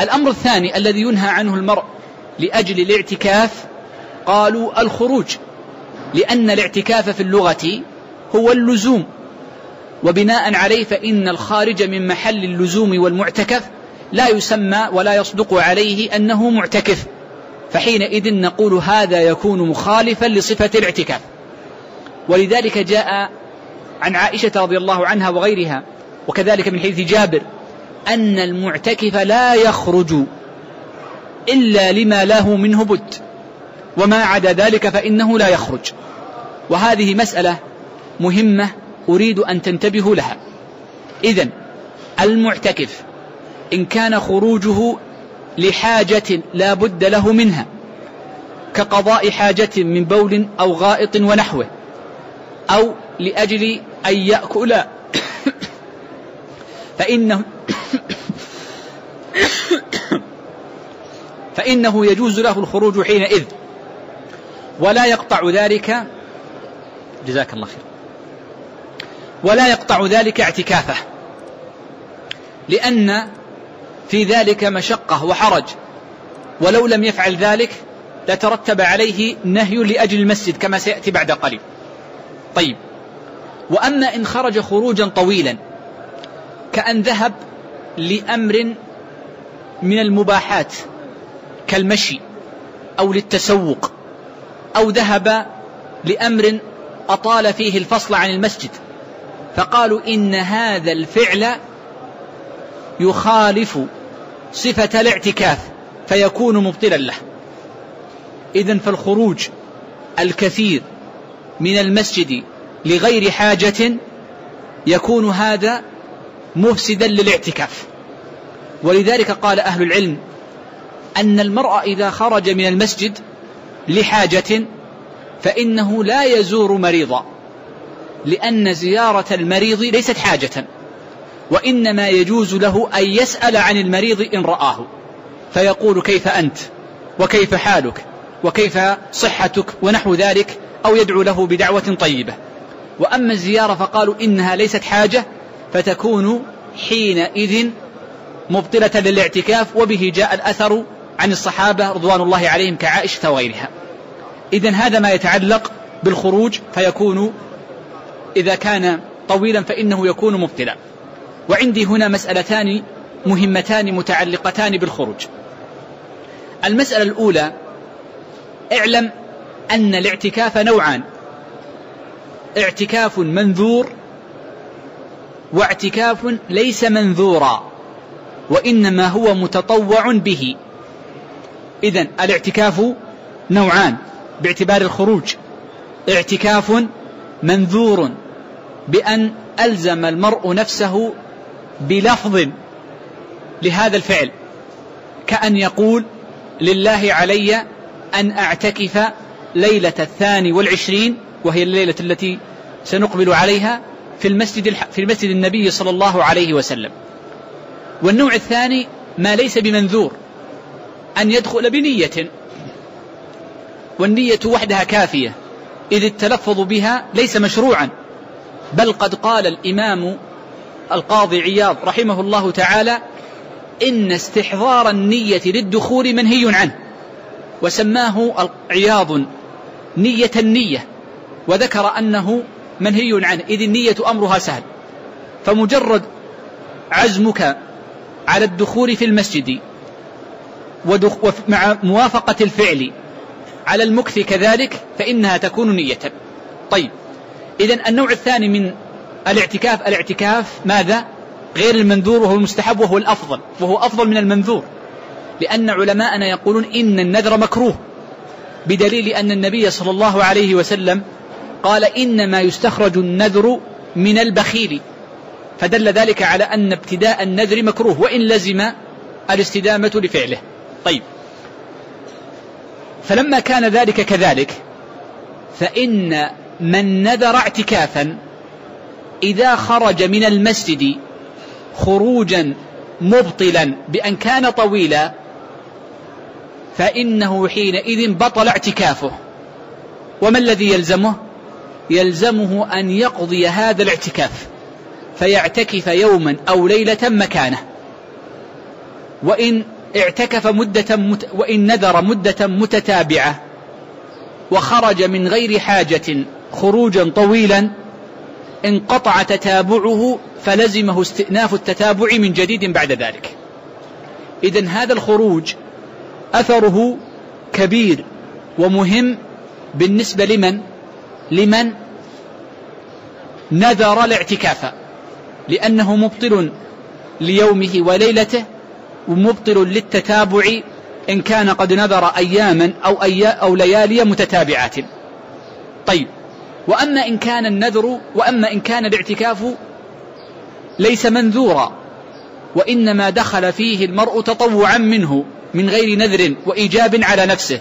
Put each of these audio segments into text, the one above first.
الأمر الثاني الذي ينهى عنه المرء لأجل الاعتكاف قالوا الخروج لأن الاعتكاف في اللغة هو اللزوم. وبناء عليه فإن الخارج من محل اللزوم والمعتكف لا يسمى ولا يصدق عليه أنه معتكف. فحينئذ نقول هذا يكون مخالفا لصفة الاعتكاف. ولذلك جاء عن عائشة رضي الله عنها وغيرها وكذلك من حديث جابر أن المعتكف لا يخرج إلا لما له منه بد وما عدا ذلك فإنه لا يخرج. وهذه مسألة مهمة أريد أن تنتبهوا لها. إذا المعتكف إن كان خروجه لحاجة لا بد له منها كقضاء حاجة من بول أو غائط ونحوه أو لأجل أن يأكل فإنه فإنه يجوز له الخروج حينئذ. ولا يقطع ذلك جزاك الله خير. ولا يقطع ذلك اعتكافه. لأن في ذلك مشقة وحرج. ولو لم يفعل ذلك لترتب عليه نهي لأجل المسجد كما سيأتي بعد قليل. طيب. وأما إن خرج خروجا طويلا كأن ذهب لأمر من المباحات كالمشي أو للتسوق أو ذهب لأمر أطال فيه الفصل عن المسجد. فقالوا إن هذا الفعل يخالف صفة الاعتكاف فيكون مبطلا له. إذا فالخروج الكثير من المسجد لغير حاجة يكون هذا مفسدا للاعتكاف. ولذلك قال أهل العلم أن المرء إذا خرج من المسجد لحاجة فإنه لا يزور مريضا لأن زيارة المريض ليست حاجة وإنما يجوز له أن يسأل عن المريض إن رآه فيقول كيف أنت؟ وكيف حالك؟ وكيف صحتك؟ ونحو ذلك أو يدعو له بدعوة طيبة. وأما الزيارة فقالوا إنها ليست حاجة فتكون حينئذ مبطلة للاعتكاف وبه جاء الأثر عن الصحابة رضوان الله عليهم كعائشة وغيرها. إذا هذا ما يتعلق بالخروج فيكون إذا كان طويلا فإنه يكون مبطلا. وعندي هنا مسألتان مهمتان متعلقتان بالخروج. المسألة الأولى اعلم أن الاعتكاف نوعان. اعتكاف منذور واعتكاف ليس منذورا وإنما هو متطوع به. إذا الاعتكاف نوعان باعتبار الخروج. اعتكاف منذور بأن ألزم المرء نفسه بلفظ لهذا الفعل كأن يقول لله علي أن أعتكف ليلة الثاني والعشرين وهي الليلة التي سنقبل عليها في المسجد في المسجد النبي صلى الله عليه وسلم. والنوع الثاني ما ليس بمنذور أن يدخل بنية والنية وحدها كافية إذ التلفظ بها ليس مشروعا بل قد قال الإمام القاضي عياض رحمه الله تعالى إن استحضار النية للدخول منهي عنه وسماه عياض نية النية وذكر أنه منهي عنه إذ النية أمرها سهل. فمجرد عزمك على الدخول في المسجد مع موافقة الفعل على المكث كذلك فإنها تكون نية. طيب إذا النوع الثاني من الاعتكاف الاعتكاف ماذا؟ غير المنذور وهو المستحب وهو الأفضل وهو أفضل من المنذور. لأن علماءنا يقولون إن النذر مكروه بدليل أن النبي صلى الله عليه وسلم قال إنما يستخرج النذر من البخيل. فدل ذلك على أن ابتداء النذر مكروه وإن لزم الاستدامة لفعله. طيب. فلما كان ذلك كذلك فإن من نذر اعتكافا إذا خرج من المسجد خروجا مبطلا بأن كان طويلا فإنه حينئذ بطل اعتكافه. وما الذي يلزمه؟ يلزمه أن يقضي هذا الاعتكاف فيعتكف يوما أو ليلة مكانه. وإن اعتكف مدة مت وإن نذر مدة متتابعة وخرج من غير حاجة خروجا طويلا انقطع تتابعه فلزمه استئناف التتابع من جديد بعد ذلك. إذا هذا الخروج أثره كبير ومهم بالنسبة لمن؟ لمن نذر الاعتكاف لأنه مبطل ليومه وليلته ومبطل للتتابع إن كان قد نذر أياما أو, أي أو ليالي متتابعات. طيب وأما إن كان النذر وأما إن كان الاعتكاف ليس منذورا وإنما دخل فيه المرء تطوعا منه من غير نذر وإيجاب على نفسه.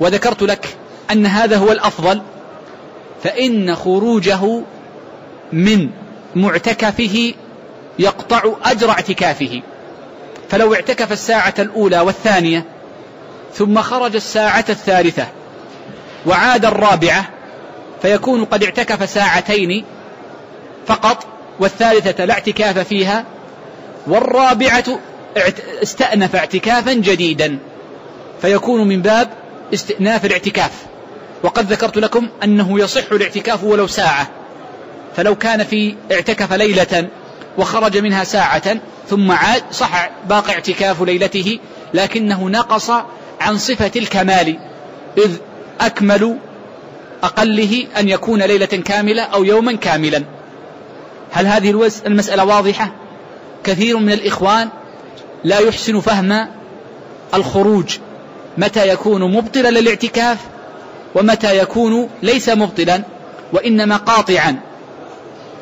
وذكرت لك أن هذا هو الأفضل فإن خروجه من معتكفه يقطع أجر اعتكافه. فلو اعتكف الساعة الأولى والثانية ثم خرج الساعة الثالثة وعاد الرابعة فيكون قد اعتكف ساعتين فقط والثالثة لا اعتكاف فيها والرابعة استأنف اعتكافا جديدا. فيكون من باب استئناف الاعتكاف. وقد ذكرت لكم أنه يصح الاعتكاف ولو ساعة. فلو كان في اعتكف ليلة وخرج منها ساعة ثم عاد صح باقي اعتكاف ليلته لكنه نقص عن صفة الكمال إذ أكمل أقله أن يكون ليلة كاملة أو يوما كاملا. هل هذه المسألة واضحة؟ كثير من الإخوان لا يحسن فهم الخروج. متى يكون مبطلا للاعتكاف؟ ومتى يكون ليس مبطلا وإنما قاطعا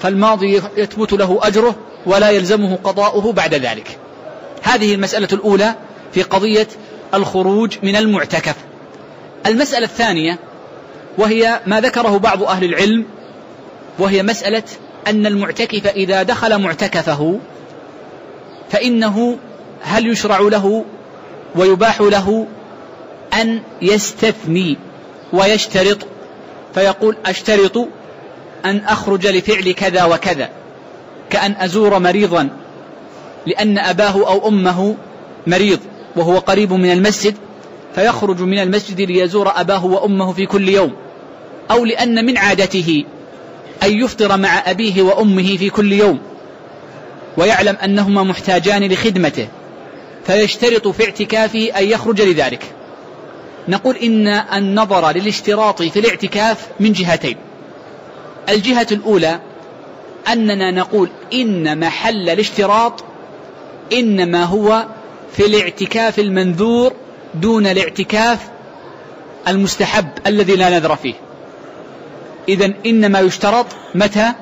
فالماضي يثبت له أجره ولا يلزمه قضاؤه بعد ذلك. هذه المسألة الأولى في قضية الخروج من المعتكف. المسألة الثانية وهي ما ذكره بعض أهل العلم وهي مسألة أن المعتكف إذا دخل معتكفه فإنه هل يشرع له ويباح له أن يستثني؟ ويشترط فيقول أشترط أن أخرج لفعل كذا وكذا كأن أزور مريضا لأن أباه أو أمه مريض وهو قريب من المسجد فيخرج من المسجد ليزور أباه وأمه في كل يوم أو لأن من عادته أن يفطر مع أبيه وأمه في كل يوم ويعلم أنهما محتاجان لخدمته فيشترط في اعتكافه أن يخرج لذلك. نقول إن النظر للاشتراط في الاعتكاف من جهتين. الجهة الأولى أننا نقول إن محل الاشتراط إنما هو في الاعتكاف المنذور دون الاعتكاف المستحب الذي لا نذر فيه. إذا إنما يشترط متى؟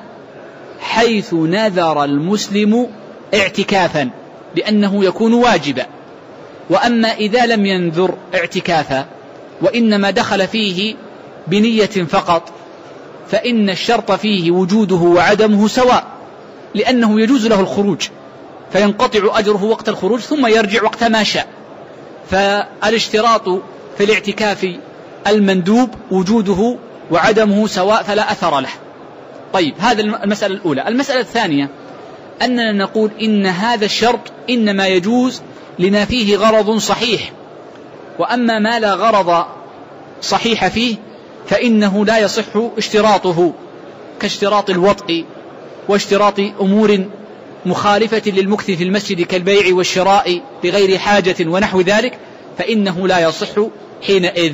حيث نذر المسلم اعتكافا لأنه يكون واجبا. وأما إذا لم ينذر اعتكافا وإنما دخل فيه بنية فقط فإن الشرط فيه وجوده وعدمه سواء لأنه يجوز له الخروج فينقطع أجره وقت الخروج ثم يرجع وقت ما شاء. فالاشتراط في الاعتكاف المندوب وجوده وعدمه سواء فلا أثر له. طيب هذا المسألة الأولى. المسألة الثانية أننا نقول إن هذا الشرط إنما يجوز لما فيه غرض صحيح. وأما ما لا غرض صحيح فيه فإنه لا يصح اشتراطه كاشتراط الوطء واشتراط أمور مخالفة للمكث في المسجد كالبيع والشراء بغير حاجة ونحو ذلك فإنه لا يصح حينئذ.